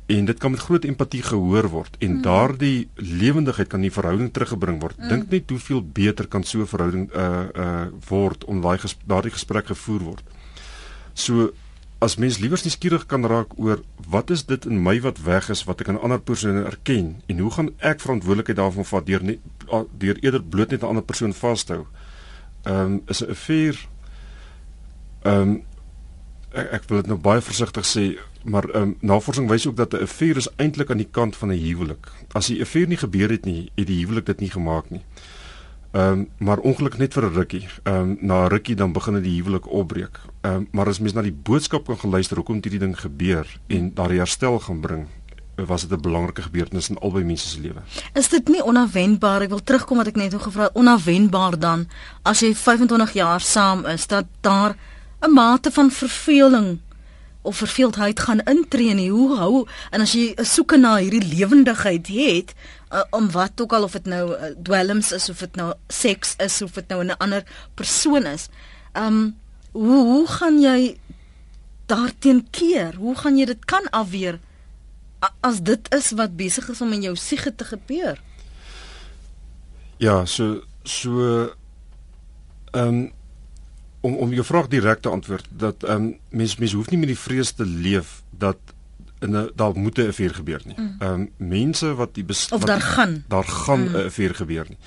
en dit kan met groot empatie gehoor word en mm. daardie lewendigheid kan in die verhouding teruggebring word. Mm. Dink net hoeveel beter kan so 'n verhouding uh uh word om daai ges daardie gesprek gevoer word. So as mens liewers nie skieurig kan raak oor wat is dit in my wat weg is wat ek aan ander persone erken en hoe gaan ek verantwoordelikheid daarvan vat deur net deur eerder bloot net 'n ander persoon vashou. Ehm um, is 'n affair ehm um, ek, ek wil dit nou baie versigtig sê maar um, navorsing wys ook dat 'n affair is eintlik aan die kant van 'n huwelik. As die affair nie gebeur het nie, het die huwelik dit nie gemaak nie. Ehm um, maar ongelukkig net vir 'n rukkie. Ehm um, na 'n rukkie dan begin dit die huwelik opbreek. Ehm um, maar as mens na die boodskap kan geluister hoekom hierdie ding gebeur en daar herstel gaan bring, was dit 'n belangrike gebeurtenis in albei mense se lewe. Is dit nie onverwendbaar? Ek wil terugkom wat ek net nog gevra het. Onverwendbaar dan as jy 25 jaar saam is dat daar 'n mate van verveling of verveeldheid gaan intree nie. Hoe hou en as jy 'n soeke na hierdie lewendigheid het uh, om wat ook al of dit nou uh, dwelms is of dit nou seks is of dit nou 'n ander persoon is. Um hoe hoe gaan jy daarteen keer? Hoe gaan jy dit kan afweer as dit is wat besig is om in jou siege te gebeur? Ja, so so ehm um, om om jou vraag direk te antwoord dat ehm um, mens mens hoef nie met die vrees te leef dat in 'n daar moet 'n affair gebeur nie. Mm. Ehm um, mense wat die of wat, daar gaan daar gaan 'n mm. affair gebeur nie.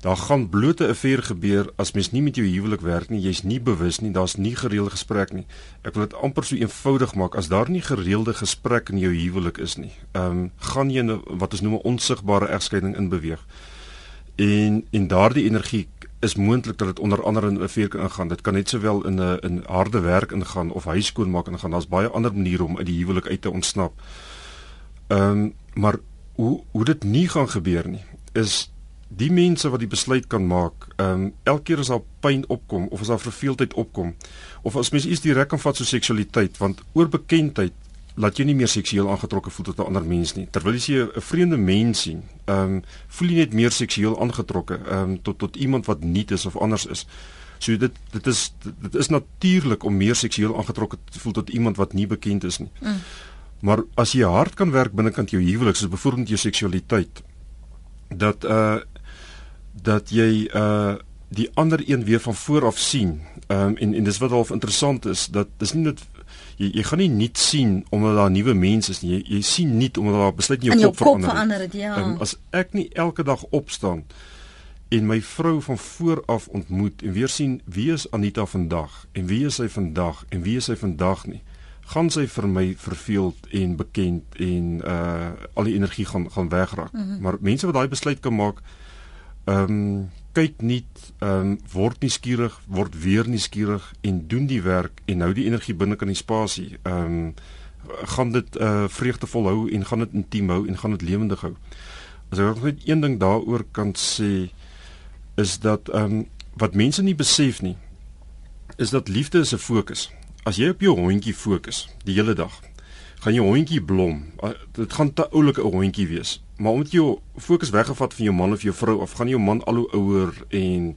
Daar gaan bloot 'n affair gebeur as mens nie met jou huwelik werk nie, jy's nie bewus nie, daar's nie gereelde gesprek nie. Ek wil dit amper so eenvoudig maak as daar nie gereelde gesprek in jou huwelik is nie. Ehm um, gaan jy 'n wat ons noem 'n onsigbare egskeiding inbeweeg. En en daardie energie is moontlik dat dit onder andere in 'n vuur kan ingaan. Dit kan net sowel in 'n in harde werk ingaan of huis skoonmaak ingaan. Daar's baie ander maniere om uit die huwelik uit te ontsnap. Ehm um, maar hoe hoe dit nie gaan gebeur nie is die mense wat die besluit kan maak. Ehm um, elke keer as daar pyn opkom of as daar verveeldheid opkom of as mens iets direk kan vat so seksualiteit want oorbekendheid laat jy nie meer seksueel aangetrokke voel tot 'n ander mens nie. Terwyl jy 'n vreemde mens sien, ehm um, voel jy net meer seksueel aangetrokke ehm um, tot tot iemand wat nie is of anders is. So dit dit is dit is natuurlik om meer seksueel aangetrokke te voel tot iemand wat nie bekend is nie. Mm. Maar as jy hard kan werk binnekant jou huwelik, soos byvoorbeeld jou seksualiteit, dat uh dat jy uh die ander een weer van voor af sien. Ehm um, en en dis wat half interessant is dat dis nie net jy jy gaan nie nuut sien omdat daar nuwe mense is nie. Jy jy sien nuut omdat daar besluit in jou, jou kop, kop verander. verander het, ja. Um, as ek nie elke dag opstaan en my vrou van voor af ontmoet en weer sien wie is Anita vandag en wie is sy vandag en wie is sy vandag nie gaan sy vir my verveeld en bekend en uh al die energie gaan gaan wegraak. Mm -hmm. Maar mense wat daai besluit kan maak ehm um, kyk nie ehm um, word nie skieurig word weer nie skieurig en doen die werk en hou die energie binne kan die spasie ehm um, gaan dit uh vreugdevol hou en gaan dit intiem hou en gaan dit lewendig hou. As ek net een ding daaroor kan sê is dat ehm um, wat mense nie besef nie is dat liefde is 'n fokus. As jy op jou hondjie fokus die hele dag, gaan jou hondjie blom. Dit gaan te oulike 'n hondjie wees maar omdat jy fokus weggevat van jou man of jou vrou of gaan jou man al hoe ouer en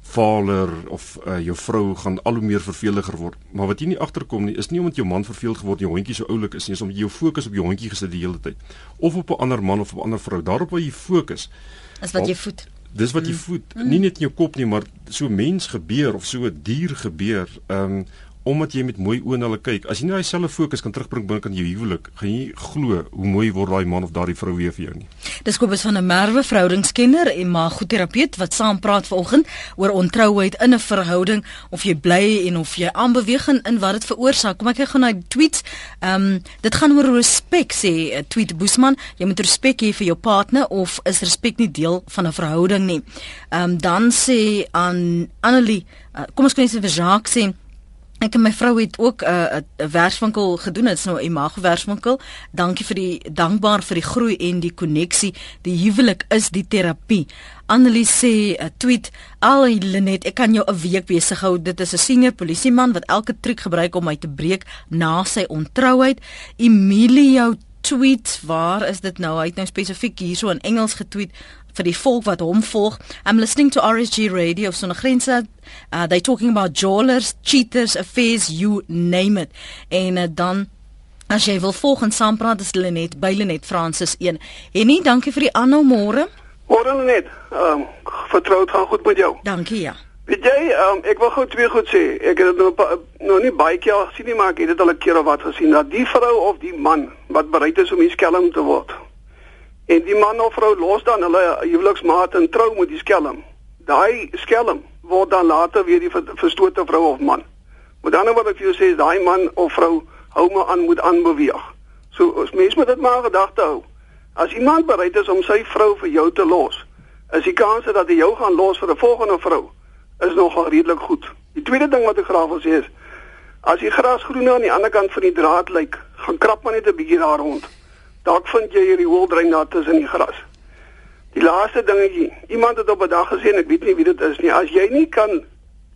valer of uh, jou vrou gaan al hoe meer verveeliger word. Maar wat jy nie agterkom nie is nie omdat jou man verveeld geword jou hondjie so oulik is nie, is omdat jy jou fokus op jou hondjie gesit die hele tyd of op 'n ander man of op 'n ander vrou. Daarop waar jy fokus is wat jy voed. Dis wat jy mm. voed. Mm. Nie net in jou kop nie, maar so mens gebeur of so 'n dier gebeur. Ehm um, omdat jy met mooi oë na hulle kyk. As jy nie daai selfe fokus kan terugbring binne kan jou huwelik, gaan jy glo hoe mooi word daai man of daardie vrou weer vir jou nie. Dis Kobus van 'n Merwe verhoudingskenner en maar goed terapeut wat saam praat vanoggend oor ontrouheid in 'n verhouding of jy bly en of jy aanbeweeg in wat dit veroorsaak. Kom ek kyk gou na die tweets. Ehm um, dit gaan oor respek sê uh, tweet Boesman. Jy moet respek hê vir jou partner of is respek nie deel van 'n verhouding nie. Ehm um, dan sê aan Annelie, uh, kom ons kyk net vir Jacques sê Ek en my vrou het ook 'n uh, verswinkel gedoen. Dit's nou 'n imago verswinkel. Dankie vir die dankbaar vir die groei en die koneksie. Die huwelik is die terapie. Annelie sê 'n tweet: "Al Lenet, ek kan jou 'n week besig hou. Dit is 'n senior polisieman wat elke triek gebruik om my te breek na sy ontrouheid." Emilio tweet, waar is dit nou? Hy het nou spesifiek hierso in Engels getweet vir die volk wat hom volg. I'm listening to RSG Radio of Sonder Grense. Uh, they talking about jailers, cheaters, affairs, you name it. En uh, dan as jy wil volg en saampraat is Lenet by Lenet Francis 1. En nie dankie vir die aanhou môre. Môre Lenet. Ehm um, vertrou gaan goed met jou. Dankie ja. Weet jy, um, ek wil gou twee goed sê. Ek het dit nou nou nie baie keer gesien nie, maar ek het dit al 'n keer of wat gesien dat die vrou of die man wat bereid is om hier skelm te word, En die man of vrou los dan hulle huweliksmaat en trou met die skelm. Daai skelm word dan later weer die verstote vrou of man. Met ander woorde wat ek vir jou sê is daai man of vrou hou maar aan moet aanbeweeg. So as mens moet dit maar gedagte hou. As iemand bereid is om sy vrou vir jou te los, is die kans dat hy jou gaan los vir 'n volgende vrou is nogal redelik goed. Die tweede ding wat ek graag wil sê is as die gras groen aan die ander kant van die draad lyk, gaan krap maar net 'n bietjie daar rond. Dalk vind jy hierdie hoëldrein daar tussen die gras. Die laaste dingetjie, iemand het op 'n dag gesê en ek weet nie wie dit is nie, as jy nie kan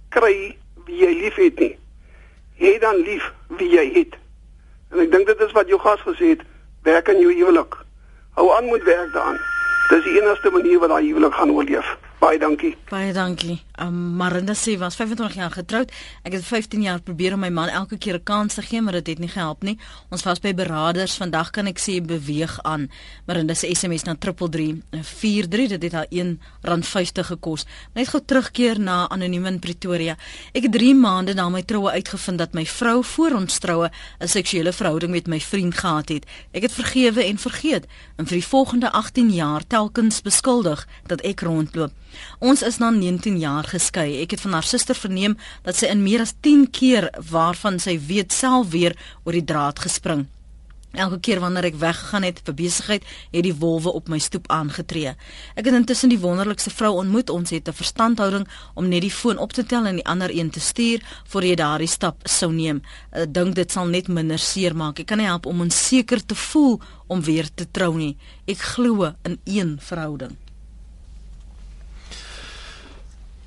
kry wie jy liefhet nie, hê dan lief wie jy het. En ek dink dit is wat jou gas gesê het, werk aan jou huwelik. Hou aan met werk daaraan. Dis die enigste manier wat daai huwelik gaan oorleef. Baie dankie. Baie dankie. Um, Marinda sê was 25 jaar getroud. Ek het 15 jaar probeer om my man elke keer 'n kans te gee, maar dit het nie gehelp nie. Ons was by beraders. Vandag kan ek sê beweeg aan. Marinda se SMS na 3343. Dit het haar R1.50 gekos. Net gou terugkeer na anoniem in Pretoria. Ek het 3 maande na my troue uitgevind dat my vrou voor ons troue 'n seksuele verhouding met my vriend gehad het. Ek het vergewe en vergeet en vir die volgende 18 jaar telkens beskuldig dat ek rondloop. Ons is na 19 jaar geskei. Ek het van haar suster verneem dat sy in meer as 10 keer waarvan sy weet self weer oor die draad gespring. Elke keer wanneer ek weggegaan het vir besigheid, het die wolwe op my stoep aangetree. Ek het intussen die wonderlikste vrou ontmoet. Ons het 'n verstandhouding om net die foon op te tel en die ander een te stuur voor jy daardie stap sou neem. Ek dink dit sal net minder seer maak. Ek kan nie help om onseker te voel om weer te trou nie. Ek glo in een verhouding.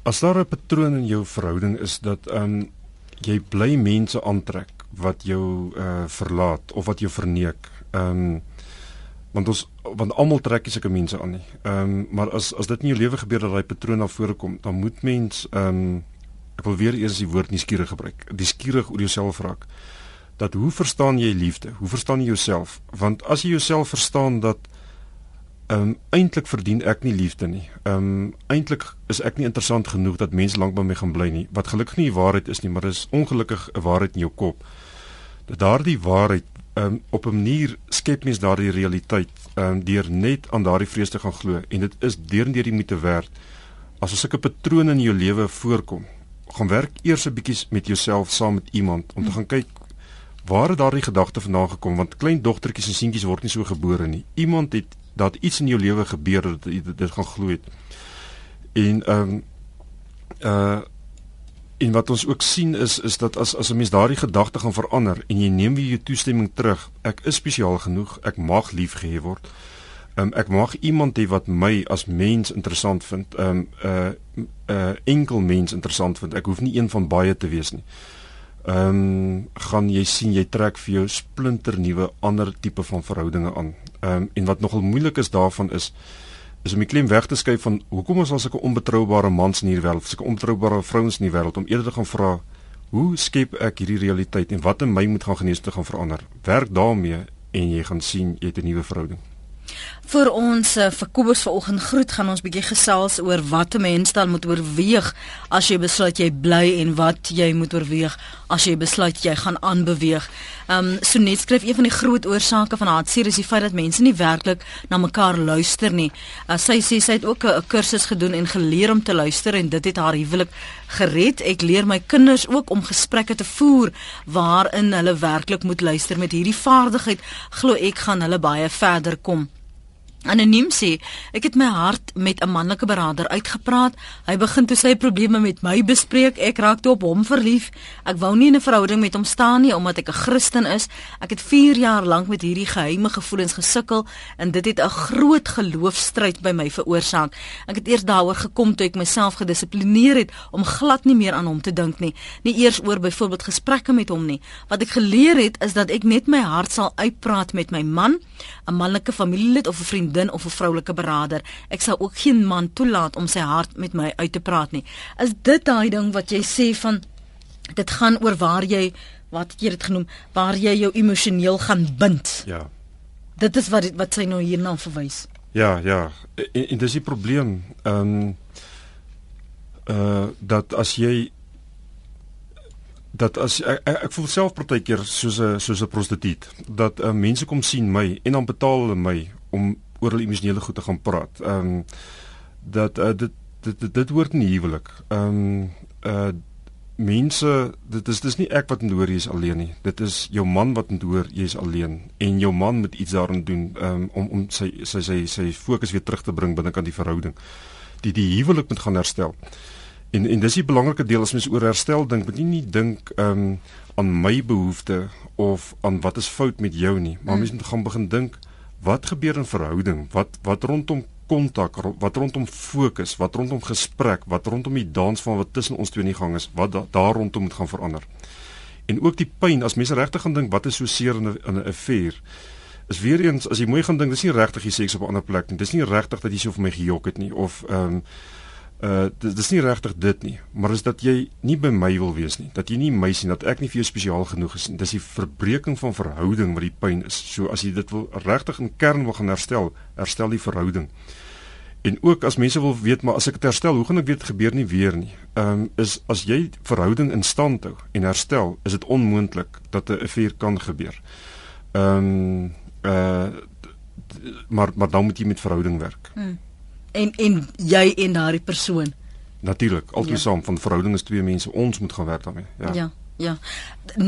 As daar 'n patroon in jou verhouding is dat ehm um, jy bly mense aantrek wat jou uh verlaat of wat jou verneek. Ehm um, want ons want almal trek sulke mense aan nie. Ehm um, maar as as dit in jou lewe gebeur dat daai patroon na vore kom, dan moet mens ehm um, ek wil weer eers die woord nuuskierig gebruik. Nuuskierig oor jouself raak. Dat hoe verstaan jy liefde? Hoe verstaan jy jouself? Want as jy jouself verstaan dat Ehm um, eintlik verdien ek nie liefde nie. Ehm um, eintlik is ek nie interessant genoeg dat mense lank by my gaan bly nie. Wat gelukkig nie die waarheid is nie, maar dis ongelukkig 'n waarheid in jou kop. Dat daardie waarheid ehm um, op 'n manier skep mens daardie realiteit ehm um, deur net aan daardie vrees te gaan glo en dit is deur en deur die moeite werd. As 'n sulke patrone in jou lewe voorkom, gaan werk eers 'n bietjie met jouself saam met iemand om te gaan kyk waar het daardie gedagte vandaan gekom want klein dogtertjies en seentjies word nie so gebore nie. Iemand het dat iets in jou lewe gebeur dat dit, dit gaan glo het. En ehm um, uh en wat ons ook sien is is dat as as 'n mens daardie gedagte gaan verander en jy neem weer jou toestemming terug, ek is spesiaal genoeg, ek mag liefgehê word. Ehm um, ek mag iemand hê wat my as mens interessant vind. Ehm um, uh, uh, enkel mens interessant vind. Ek hoef nie een van baie te wees nie. Ehm um, gaan jy sien jy trek vir jou splinter nuwe ander tipe van verhoudinge aan. Ehm um, en wat nogal moeilik is daarvan is is om die klem weg te skuif van hoekom ons al sulke onbetroubare mans in hierdie wêreld, sulke onbetroubare vrouens in die wêreld om eerder te gaan vra hoe skep ek hierdie realiteit en wat in my moet gaan genees te gaan verander. Werk daarmee en jy gaan sien jy het 'n nuwe verhouding. Vir ons uh, vir Kobus vanoggend groet gaan ons bietjie gesels oor wat 'n mens dan moet oorweeg as jy besluit jy bly en wat jy moet oorweeg as jy besluit jy gaan aanbeweeg. Ehm um, so net skryf een van die groot oorsake van hartseer is die feit dat mense nie werklik na mekaar luister nie. Uh, sy sê sy het ook 'n kursus gedoen en geleer om te luister en dit het haar huwelik gered. Ek leer my kinders ook om gesprekke te voer waarin hulle werklik moet luister met hierdie vaardigheid glo ek gaan hulle baie verder kom. Anoniem sê, ek het my hart met 'n manlike beraader uitgepraat. Hy begin toe sy probleme met my bespreek. Ek raak toe op hom verlief. Ek wou nie 'n verhouding met hom staan nie omdat ek 'n Christen is. Ek het 4 jaar lank met hierdie geheime gevoelens gesukkel en dit het 'n groot geloofstryd by my veroorsaak. Ek het eers daaroor gekom toe ek myself gedissiplineer het om glad nie meer aan hom te dink nie. Nie eers oor byvoorbeeld gesprekke met hom nie. Wat ek geleer het is dat ek net my hart sal uitpraat met my man, 'n manlike familielid of 'n vriend vriendin of 'n vroulike beraader. Ek sal ook geen man toelaat om sy hart met my uit te praat nie. Is dit daai ding wat jy sê van dit gaan oor waar jy wat het jy dit genoem, waar jy jou emosioneel gaan bind? Ja. Dit is wat wat sy nou hierna verwys. Ja, ja. En, en dis die probleem. Ehm um, uh dat as jy dat as ek, ek, ek voel self partykeer soos 'n soos 'n prostituut dat uh, mense kom sien my en dan betaal hulle my om oor hulle emosionele goed te gaan praat. Ehm um, dat uh, dit dit dit, dit hoort nie huwelik. Ehm um, uh mense dit is dis nie ek wat moet hoor jy is alleen nie. Dit is jou man wat moet hoor jy is alleen en jou man moet iets daarin doen um, om om sy sy sy sy fokus weer terug te bring binne kan die verhouding. die die huwelik moet gaan herstel. En en dis die belangrike deel as mens oor herstel dink, moet jy nie dink ehm um, aan my behoefte of aan wat is fout met jou nie, maar mens moet gaan begin dink wat gebeur in verhouding? Wat wat rondom kontak, wat rondom fokus, wat rondom gesprek, wat rondom die dans van wat tussen ons twee in die gang is, wat da, daar rondom moet gaan verander. En ook die pyn as mense regtig gaan dink wat is so seer in 'n in 'n affair? Is weer eens as jy mooi gaan dink, dis nie regtig jy seks op 'n ander plek nie. Dis nie regtig dat jy so vir my gejok het nie of ehm um, uh dis, dis nie regtig dit nie, maar is dat jy nie by my wil wees nie, dat jy nie my sien dat ek nie vir jou spesiaal genoeg is nie. Dis die verbreeking van verhouding wat die pyn is. So as jy dit wil regtig in kern wil gaan herstel, herstel die verhouding. En ook as mense wil weet maar as ek dit herstel, hoe gaan ek weet dit gebeur nie weer nie? Ehm um, is as jy verhouding in stand hou en herstel, is dit onmoontlik dat 'n affair kan gebeur. Ehm um, uh maar maar dan moet jy met verhouding werk. Hmm en en jy en daardie persoon. Natuurlik, altyd ja. saam van verhouding is twee mense, ons moet gaan werk daarmee. Ja. Ja. Ja. 0891104553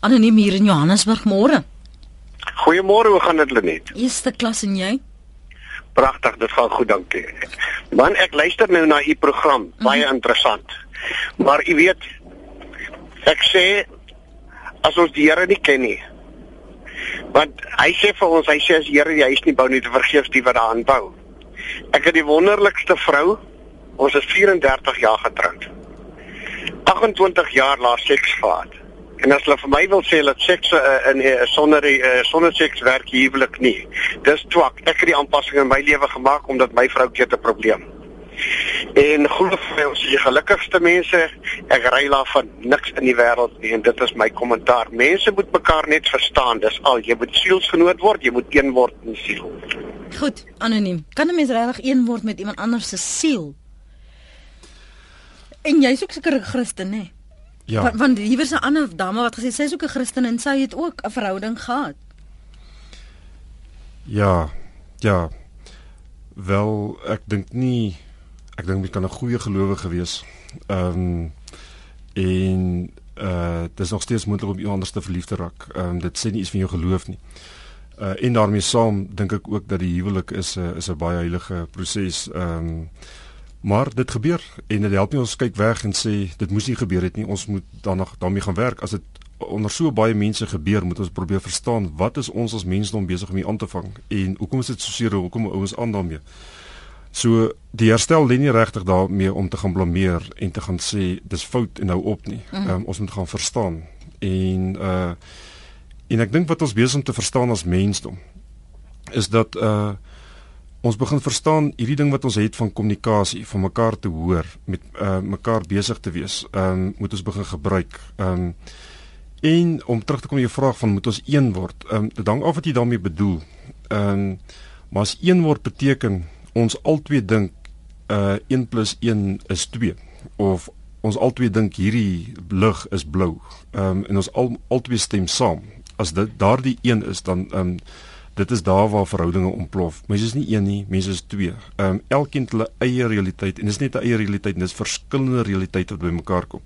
anoniem hier in Johannesburg môre. Goeiemôre, hoe gaan dit Lenet? Eerste klas en jy? Pragtig, dit gaan goed, dankie. Man, ek luister nou na u program, mhm. baie mm -hmm. interessant. Maar u weet ek sê as ons die Here nie ken nie, Want hy sê vir ons, hy sê as Here die huis nie bou nie, te vergeefs die wat daaraan bou. Ek het die wonderlikste vrou. Ons is 34 jaar getroud. 28 jaar laas seks gehad. En as hulle vir my wil sê dat seks uh, in uh, sonder uh, sonder seks werk huwelik nie. Dis twak. Ek het die aanpassing in my lewe gemaak omdat my vrou keer 'n probleem. En glo vir ons die gelukkigste mense, ek ry daar van niks in die wêreld nie en dit is my kommentaar. Mense moet mekaar net verstaan, dis al. Jy moet sielsgenoot word, jy moet een word in siel. Goed, anoniem. Kan 'n mens regtig een word met iemand anders se siel? En jy's ook seker 'n Christen, hè? Ja. Want, want hier was 'n ander dame wat gesê sy's ook 'n Christen en sy het ook 'n verhouding gehad. Ja. Ja. Wel, ek dink nie ek dink jy kan 'n goeie gelowige wees. Ehm um, en uh dis nog steeds moontlik om iemand anders te verlief te raak. Ehm um, dit sê nie iets van jou geloof nie. Uh en daarmee saam dink ek ook dat die huwelik is 'n uh, is 'n baie heilige proses. Ehm um, maar dit gebeur en dit help nie ons kyk weg en sê dit moes nie gebeur het nie. Ons moet nog daarmee gaan werk. As dit onder so baie mense gebeur, moet ons probeer verstaan wat is ons as mensdom besig om hier aan te vang en hoekom is dit so seer? Hoekom ouens aan daarmee? So die herstel lê nie regtig daarmee om te gaan blameer en te gaan sê dis fout en nou op nie. Mm. Um, ons moet gaan verstaan. En uh en ek dink wat ons besig om te verstaan as mensdom is dat uh ons begin verstaan hierdie ding wat ons het van kommunikasie, van mekaar te hoor, met uh mekaar besig te wees. Um moet ons begin gebruik. Um en om terug te kom jou vraag van moet ons een word. Um dit hang af wat jy daarmee bedoel. Um maar as een word beteken ons albei dink uh 1 + 1 is 2 of ons albei dink hierdie lig is blou. Ehm um, en ons al albei stem saam. As dit daardie een is dan ehm um, dit is daar waar verhoudinge ontplof. Mense is nie een nie, mense is twee. Ehm um, elkeen het hulle eie realiteit en dis net 'n eie realiteit en dis verskillende realiteite wat bymekaar kom.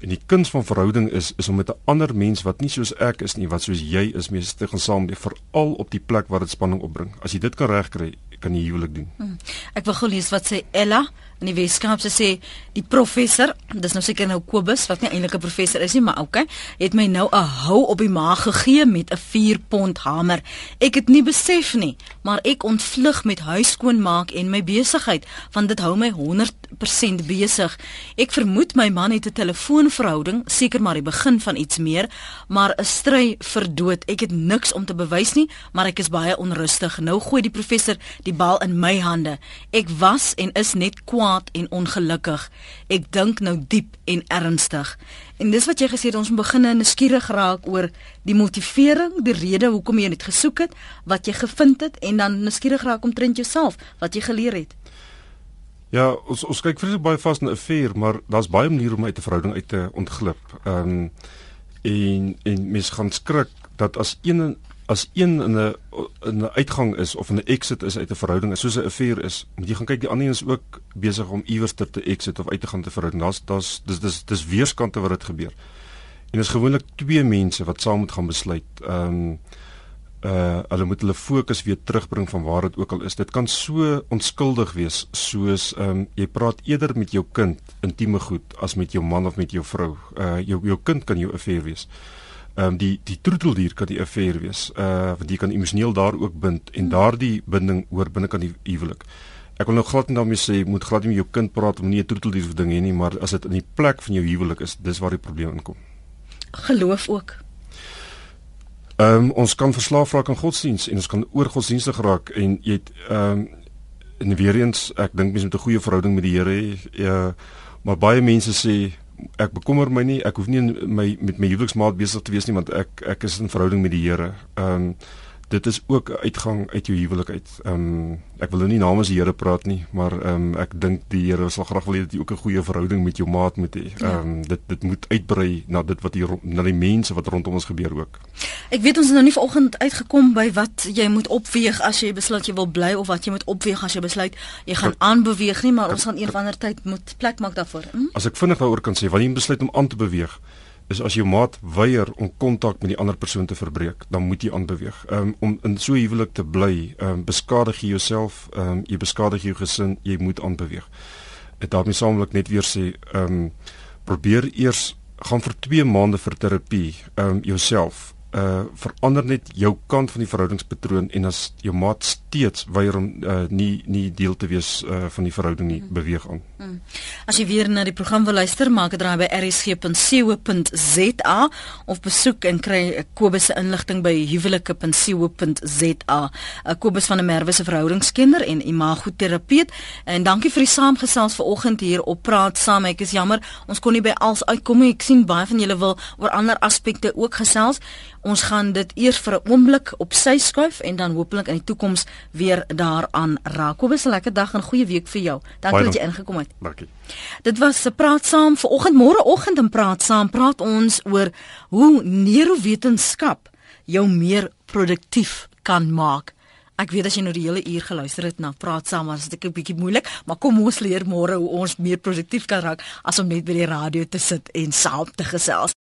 En die kuns van verhouding is is om met 'n ander mens wat nie soos ek is nie, wat soos jy is, mee te gaan saam, veral op die plek waar dit spanning opbring. As jy dit kan regkry, kan jy huwelik doen. Hmm. Ek wil gou lees wat sê Ella in die Weskaap se sê die professor, dis nou seker nou Kobus wat nie eintlik 'n professor is nie, maar okay, het my nou 'n hou op die maag gegee met 'n 4 pond hamer. Ek het nie besef nie, maar ek ontvlug met huis skoonmaak en my besigheid, want dit hou my 100% besig. Ek vermoed my man het 'n telefoonverhouding, seker maar die begin van iets meer, maar 'n stry vir dood. Ek het niks om te bewys nie, maar ek is baie onrustig. Nou gooi die professor die bal in my hande. Ek was en is net kwaad en ongelukkig. Ek dink nou diep en ernstig. En dis wat jy gesê het ons moet begin nuuskierig raak oor die motivering, die rede hoekom jy dit gesoek het, wat jy gevind het en dan nuuskierig raak om trend jouself, wat jy geleer het. Ja, ons ons kyk vreeslik baie vas na 'n vuur, maar daar's baie maniere om uit 'n verhouding uit te ontglip. Ehm um, en en mens gaan skrik dat as een as een in 'n in 'n uitgang is of 'n exit is uit 'n verhouding is soos 'n affair is, moet jy gaan kyk die ander een is ook besig om iewers te, te exit of uit te gaan te verhouding. Daar's daar's dis dis dis weerskante wat dit gebeur. En dit is gewoonlik twee mense wat saam moet gaan besluit. Ehm um, uh hulle moet hulle fokus weer terugbring van waar dit ook al is. Dit kan so onskuldig wees soos ehm um, jy praat eerder met jou kind intieme goed as met jou man of met jou vrou. Uh jou jou kind kan jou affair wees. Um, die die troeteldier kan die affair wees. Uh want jy kan emosioneel daar ook bind en daardie binding oor binne kan die huwelik. Ek wil nou glad nie daarmee sê moet glad nie met jou kind praat om nie 'n troeteldier of ding hê nie, maar as dit in die plek van jou huwelik is, dis waar die probleem inkom. Geloof ook. Ehm um, ons kan verslaaf raak aan godsdiens en ons kan oor godsdienstig raak en jy het ehm um, en weer eens ek dink mense met 'n goeie verhouding met die Here ja maar baie mense sê ek bekommer my nie ek hoef nie my met my huweliksmaat besig te wees nie want ek ek is in verhouding met die Here. Ehm um, dit is ook 'n uitgang uit jou huwelik uit. Ehm um, ek wil nou nie namens die Here praat nie, maar ehm um, ek dink die Here sal graag wil hê dat jy ook 'n goeie verhouding met jou maat moet hê. Ja. Ehm um, dit dit moet uitbrei na dit wat hier na die mense wat rondom ons gebeur ook. Ek weet ons het nou nie vanoggend uitgekom by wat jy moet opweeg as jy besluit jy wil bly of wat jy moet opweeg as jy besluit jy gaan aanbeweeg nie, maar ons gaan een of ander tyd moet plek maak daarvoor. Hm? As ek vinnig daaroor kan sê, wanneer jy besluit om aan te beweeg, is as jou maat weier om kontak met die ander persoon te verbreek, dan moet jy aanbeweeg. Um, om in so huwelik te bly, um, beskadig jy jouself, um, jy beskadig jou gesin, jy moet aanbeweeg. Dit daarmee saamlik net weer sê, um, probeer eers gaan vir 2 maande vir terapie, um, jouself uh verander net jou kant van die verhoudingspatroon en as jou maat steeds weier om uh nie nie deel te wees uh van die verhouding nie, beweeg aan. Hmm. As jy weer na die program wil luister, maak 'n draai by rsg.co.za of besoek en kry Kobus se inligting by huwelike.co.za. Kobus van der Merwe se verhoudingskenner en imagoterapeut en dankie vir die saamgesels vanoggend hier op Praat Saam. Ek is jammer ons kon nie by als uitkom nie. Ek sien baie van julle wil oor ander aspekte ook gesels. Ons gaan dit eers vir 'n oomblik op sy skuif en dan hopelik in die toekoms weer daaraan raak. Kobus, 'n lekker dag en goeie week vir jou. Dankie dat jy ingekom het. Dankie. Dit was 'n praat saam vir oggend môreoggend en praat saam. Praat ons oor hoe neurowetenskap jou meer produktief kan maak. Ek weet as jy nou die hele uur geluister het na praat saam, was dit 'n bietjie moeilik, maar kom ons leer môre hoe ons meer produktief kan raak as om net by die radio te sit en saam te gesels.